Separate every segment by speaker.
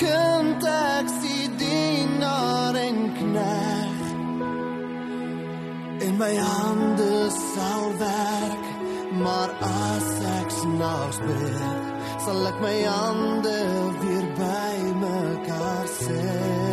Speaker 1: kind ek sien dienaar en knegt in my hande sal werk maar as ek snags bid sal ek my hande weer by mekaar sit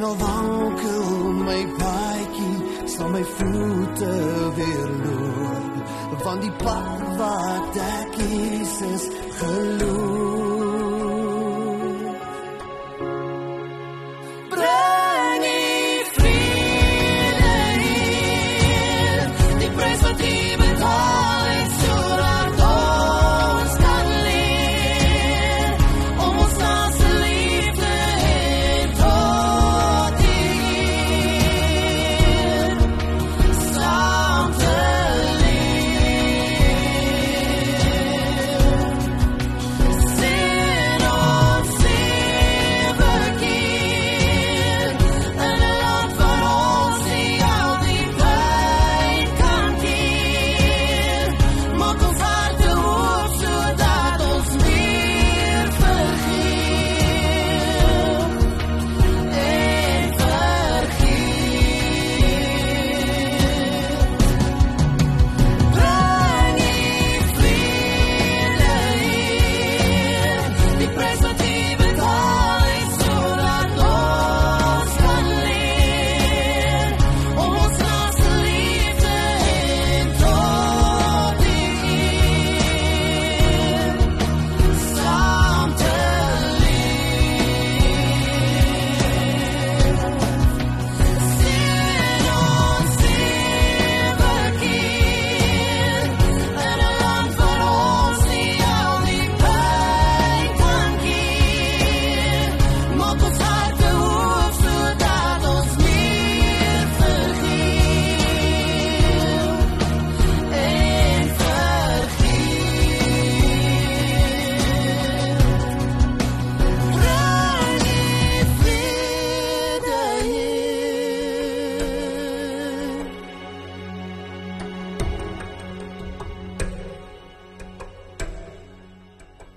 Speaker 1: en al wankel my paadjie sal my voete weer loop. Van die pad wat ek Jesus geloof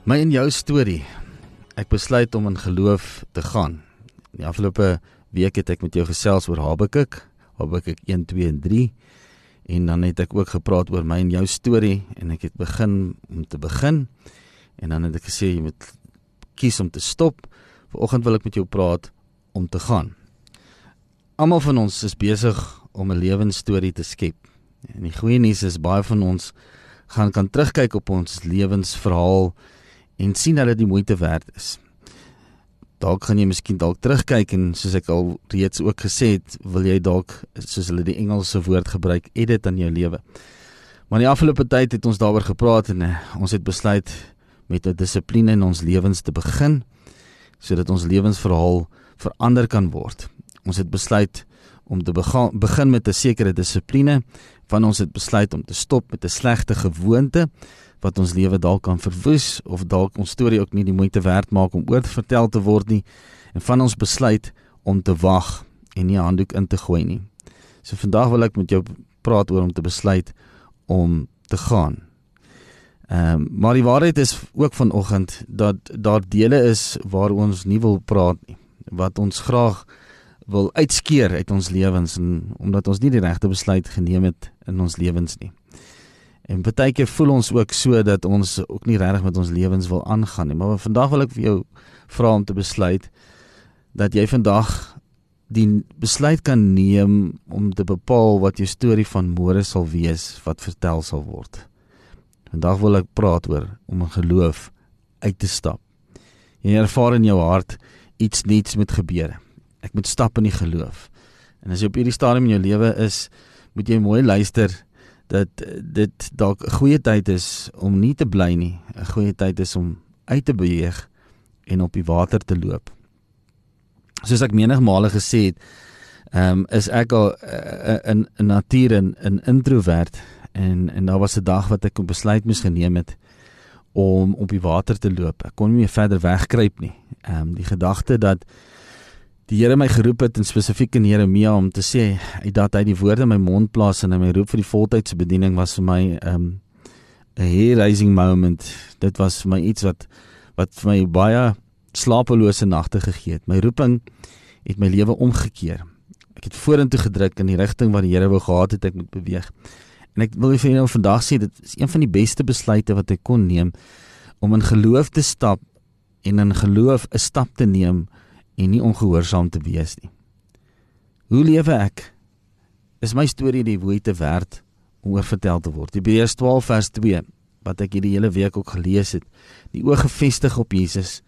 Speaker 2: My en jou storie. Ek besluit om in geloof te gaan. In die afgelope week het ek met jou gesels oor Habakuk, Habakuk 1, 2 en 3. En dan het ek ook gepraat oor my en jou storie en ek het begin om te begin. En dan het ek gesê jy moet kies om te stop. Vanoggend wil ek met jou praat om te gaan. Almal van ons is besig om 'n lewensstorie te skep. En die goeie nuus is baie van ons gaan kan terugkyk op ons lewensverhaal en sien dat dit die moeite werd is. Dalk gaan jy miskien dalk terugkyk en soos ek al reeds ook gesê het, wil jy dalk soos hulle die Engelse woord gebruik, edit aan jou lewe. Maar in die afgelope tyd het ons daaroor gepraat en uh, ons het besluit met 'n dissipline in ons lewens te begin sodat ons lewensverhaal verander kan word. Ons het besluit om te begin met 'n sekere dissipline, van ons het besluit om te stop met 'n slegte gewoonte wat ons lewe dalk kan verwoes of dalk ons storie ook nie die moeite werd maak om oor te vertel te word nie en van ons besluit om te wag en nie 'n handdoek in te gooi nie. So vandag wil ek met jou praat oor om te besluit om te gaan. Ehm um, maar die waarheid is ook vanoggend dat daar dele is waar ons nie wil praat nie wat ons graag wil uitskeer uit ons lewens en omdat ons nie die regte besluit geneem het in ons lewens nie. En baie keer voel ons ook so dat ons ook nie regtig met ons lewens wil aangaan nie. Maar vandag wil ek vir jou vra om te besluit dat jy vandag die besluit kan neem om te bepaal wat jou storie van môre sal wees wat vertel sal word. Vandag wil ek praat oor om 'n geloof uit te stap. Jy ervaar in jou hart iets nuuts met gebeur. Ek moet stap in die geloof. En as jy op hierdie stadium in jou lewe is, moet jy mooi luister dat dit dalk 'n goeie tyd is om nie te bly nie, 'n goeie tyd is om uit te beweeg en op die water te loop. Soos ek menigmale gesê het, ehm um, is ek al uh, in 'n natuur en 'n introvert en en daar was 'n dag wat ek 'n besluit moes geneem het om op die water te loop. Ek kon nie meer verder wegkruip nie. Ehm um, die gedagte dat die Here my geroep het en spesifiek in Jeremia om te sê dat hy die woorde in my mond plaas en hy my roep vir die voltydse bediening was vir my um 'n hair-raising moment. Dit was vir my iets wat wat vir my baie slapelose nagte gegee het. My roeping het my lewe omgekeer. Ek het vorentoe gedruk in die rigting wat die Here wou gehad het ek moet beweeg. En ek wil vir julle vandag sê dit is een van die beste besluite wat ek kon neem om in geloof te stap en in geloof 'n stap te neem en nie ongehoorsaam te wees nie. Hoe lewe ek? Is my storie die moeite werd om oor vertel te word? Hebreërs 12 vers 2 wat ek hierdie hele week ook gelees het. Die oë gefestig op Jesus,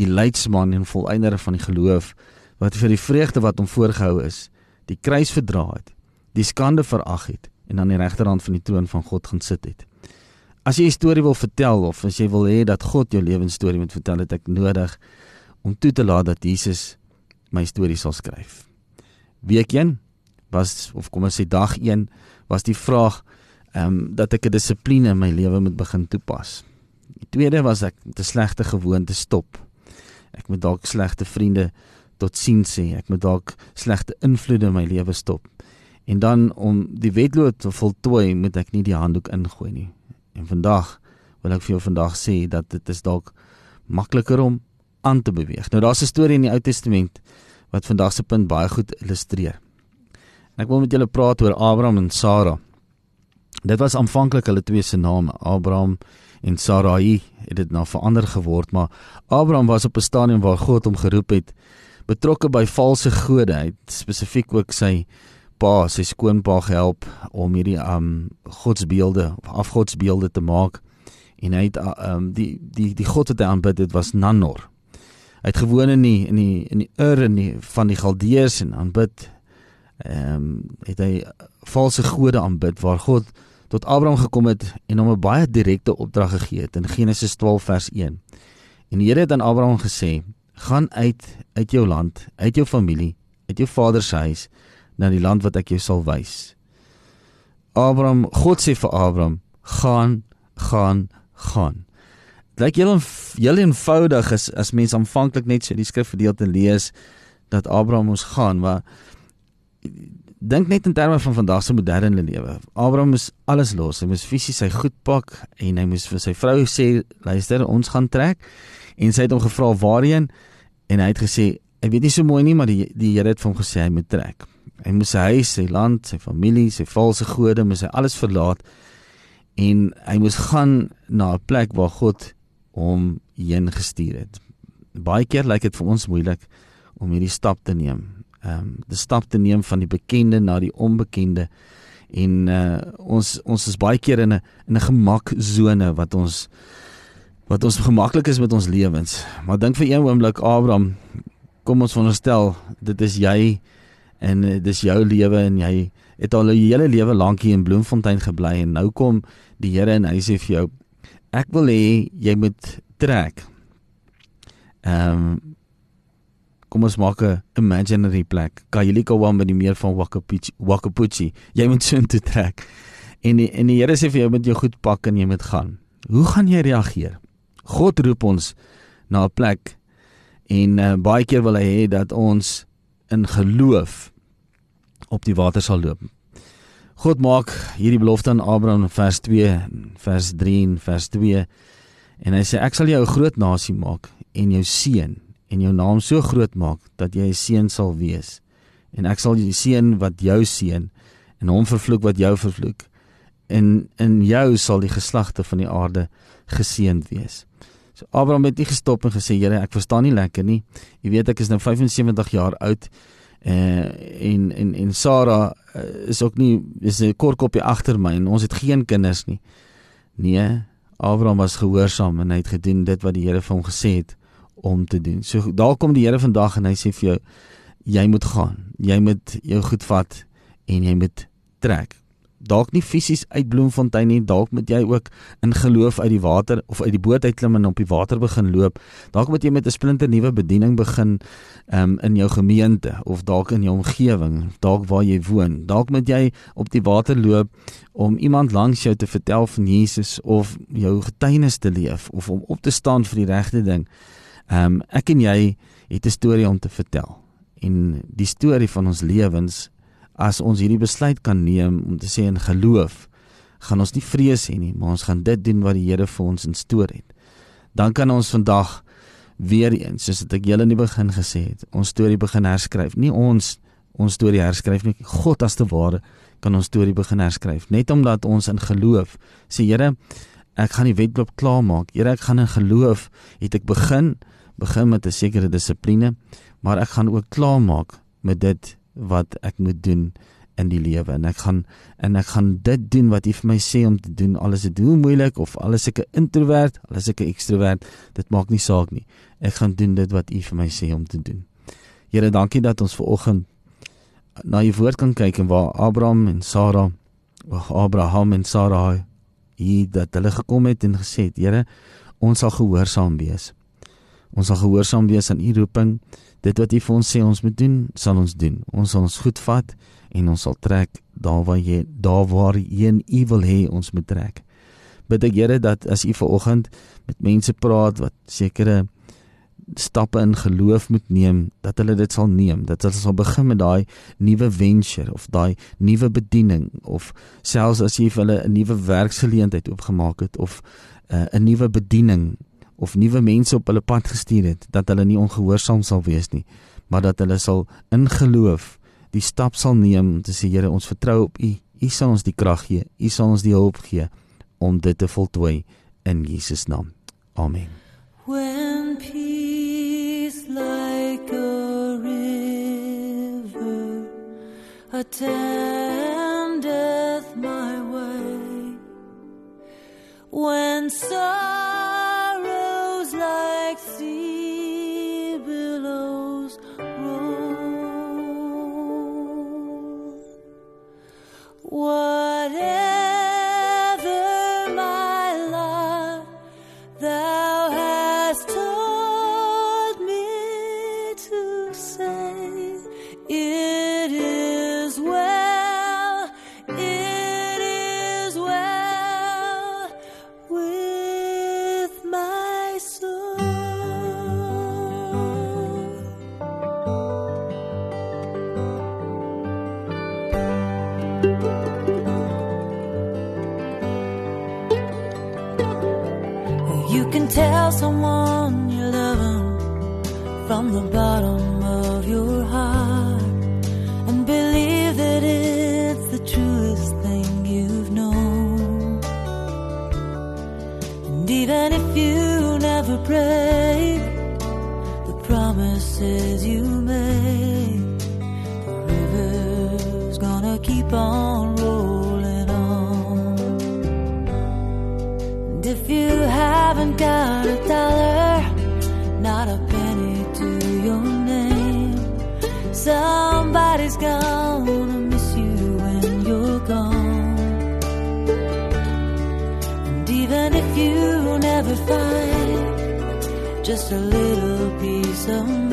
Speaker 2: die leidsman en volëinder van die geloof wat vir die vreugde wat hom voorgehou is, die kruis verdra het, die skande verag het en aan die regterhand van die troon van God gaan sit het. As jy 'n storie wil vertel of as jy wil hê dat God jou lewensstorie moet vertel, het ek nodig om toe te laat dat Jesus my storie sal skryf. Week 1 was of kom ons sê dag 1 was die vraag ehm um, dat ek 'n dissipline in my lewe moet begin toepas. Die tweede was ek 'n slegte gewoonte stop. Ek moet dalk slegte vriende tot sien sê, ek moet dalk slegte invloede in my lewe stop. En dan om die wedloop te voltooi, moet ek nie die handdoek ingooi nie. En vandag wil ek vir jou vandag sê dat dit is dalk makliker om aan te beweeg. Nou daar's 'n storie in die Ou Testament wat vandag se punt baie goed illustreer. En ek wil met julle praat oor Abraham en Sara. Dit was aanvanklik hulle twee se name, Abraham en Sarai, het dit nou verander geword, maar Abraham was op 'n stadium waar God hom geroep het betrokke by valse gode. Hy het spesifiek ook sy pa, sy skoonpa gehelp om hierdie um godsbeelde of afgodsbeelde te maak. En hy het um die die die god wat hy aanbid het was Nanor. Hy het gewoon in die in die in die Ur in die van die Galdeërs en aanbid. Ehm um, het hy valse gode aanbid waar God tot Abraham gekom het en hom 'n baie direkte opdrag gegee het in Genesis 12 vers 1. En die Here het aan Abraham gesê: "Gaan uit uit jou land, uit jou familie, uit jou vader se huis na die land wat ek jou sal wys." Abraham, God sê vir Abraham: "Gaan, gaan, gaan." Lyk heel heel eenvoudig is as mens aanvanklik net so die skrifgedeelte lees dat Abraham moes gaan maar dink net in terme van vandag se moderne lewe. Abraham moes alles los. Hy moes fisies sy goed pak en hy moes vir sy vrou sê, "Luister, ons gaan trek." En sy het hom gevra waarheen en hy het gesê, "Ek weet nie so mooi nie, maar die die Here het vir hom gesê hy moet trek." Hy moes sy huis, sy land, sy familie, sy valse gode, moes hy alles verlaat en hy moes gaan na 'n plek waar God hom heen gestuur het. Baie keer lyk dit vir ons moeilik om hierdie stap te neem. Ehm um, die stap te neem van die bekende na die onbekende. En uh, ons ons is baie keer in 'n in 'n gemaksone wat ons wat ons gemaklik is met ons lewens. Maar dink vir een oomblik Abraham kom ons veronderstel dit is jy en uh, dis jou lewe en jy het al jou hele lewe lank hier in Bloemfontein gebly en nou kom die Here en hy sê vir jou ek wil hê jy moet trek ehm um, kom ons maak 'n imaginary plek. Kailikawan by die meer van Wakapuchi, Wakapuchi. Jy moet so intoe trek. En die, en die Here sê vir jou moet jy goed pak en jy moet gaan. Hoe gaan jy reageer? God roep ons na 'n plek en uh, baie keer wil hy hê dat ons in geloof op die water sal loop. God maak hierdie belofte aan Abraham in vers 2, vers 3 en vers 2 en hy sê ek sal jou 'n groot nasie maak en jou seën en jou naam so groot maak dat jy 'n seun sal wees. En ek sal die seun wat jou seën en hom vervloek wat jou vervloek. En in jou sal die geslagte van die aarde geseënd wees. So Abraham het nie gestop en gesê Here, ek verstaan nie lekker nie. Jy weet ek is nou 75 jaar oud. Uh, en en en Sara is ook nie is 'n kort kopie agter my en ons het geen kinders nie. Nee, Abraham was gehoorsaam en hy het gedoen dit wat die Here vir hom gesê het om te doen. So daar kom die Here vandag en hy sê vir jou jy moet gaan. Jy moet jou goed vat en jy moet trek. Dalk nie fisies uit Bloemfontein nie, dalk moet jy ook in geloof uit die water of uit die boot uitklim en op die water begin loop. Dalk moet jy met 'n splinter nuwe bediening begin um, in jou gemeente of dalk in jou omgewing, dalk waar jy woon. Dalk moet jy op die water loop om iemand langs jou te vertel van Jesus of jou getuienis te leef of om op te staan vir die regte ding. Ehm um, ek en jy het 'n storie om te vertel. En die storie van ons lewens as ons hierdie besluit kan neem om te sê in geloof, gaan ons nie vrees hê nie, maar ons gaan dit doen wat die Here vir ons instoor het. Dan kan ons vandag weer eens, soos ek julle in die begin gesê het, ons storie begin herskryf. Nie ons ons storie herskryf nie, God as te ware kan ons storie begin herskryf. Net omdat ons in geloof sê Here, ek gaan die wedloop klaarmaak. Here, ek gaan in geloof het ek begin begin met 'n sekere dissipline, maar ek gaan ook klaarmaak met dit wat ek moet doen in die lewe en ek gaan en ek gaan dit doen wat U vir my sê om te doen. Alles is doen moeilik of alles ek 'n introvert, alles ek 'n ekstrovert, dit maak nie saak nie. Ek gaan doen dit wat U vir my sê om te doen. Here, dankie dat ons ver oggend na U woord kan kyk en waar Abraham en Sara, waar Abraham en Sara hier dat hulle gekom het en gesê het, Here, ons sal gehoorsaam wees. Ons sal gehoorsaam wees aan u roeping. Dit wat u vir ons sê ons moet doen, sal ons doen. Ons sal ons goed vat en ons sal trek daar waar jy daar waar u wil hê ons moet trek. Bid ek Here dat as u vanoggend met mense praat wat sekere stappe in geloof moet neem, dat hulle dit sal neem, dat hulle sal begin met daai nuwe venture of daai nuwe bediening of selfs as jy vir hulle 'n nuwe werksgeleentheid oopgemaak het of uh, 'n nuwe bediening of nuwe mense op hulle pad gestuur het dat hulle nie ongehoorsaam sal wees nie maar dat hulle sal in geloof die stap sal neem om te sê Here ons vertrou op U. U sal ons die krag gee. U sal ons die hulp gee om dit te voltooi in Jesus naam. Amen.
Speaker 3: When peace like a river attendeth my way when so promises you made. The river's gonna keep on rolling on. And if you haven't got a dollar, not a penny to your name, somebody's gonna miss you when you're gone. And even if you never find just a little so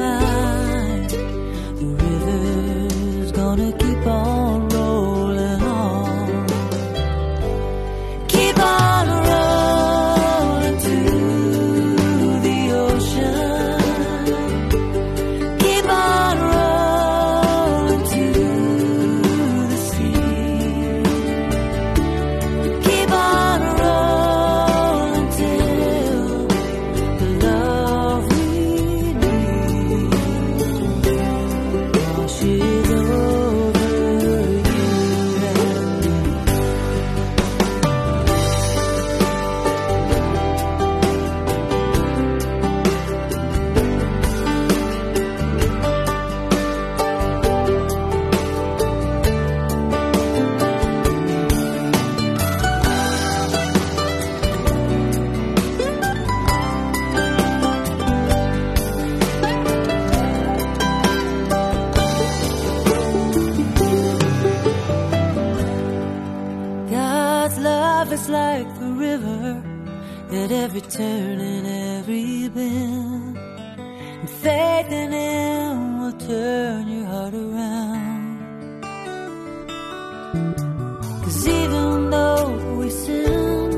Speaker 3: Cause even though we sin,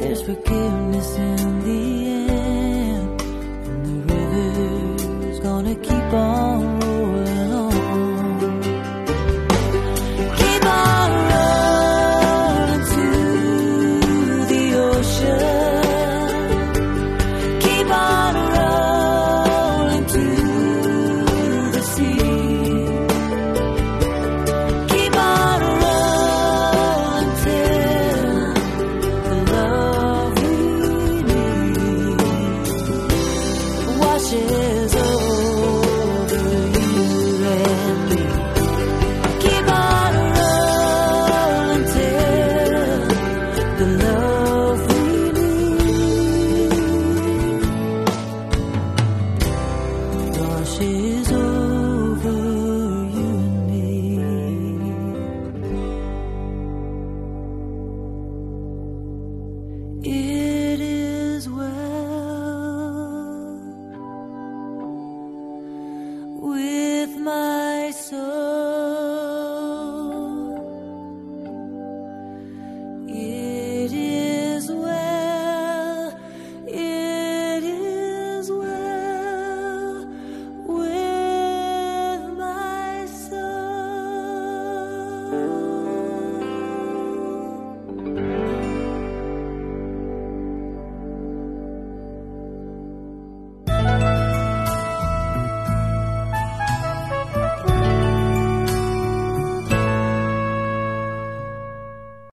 Speaker 3: there's forgiveness in the end. And the river's gonna keep on. with my soul.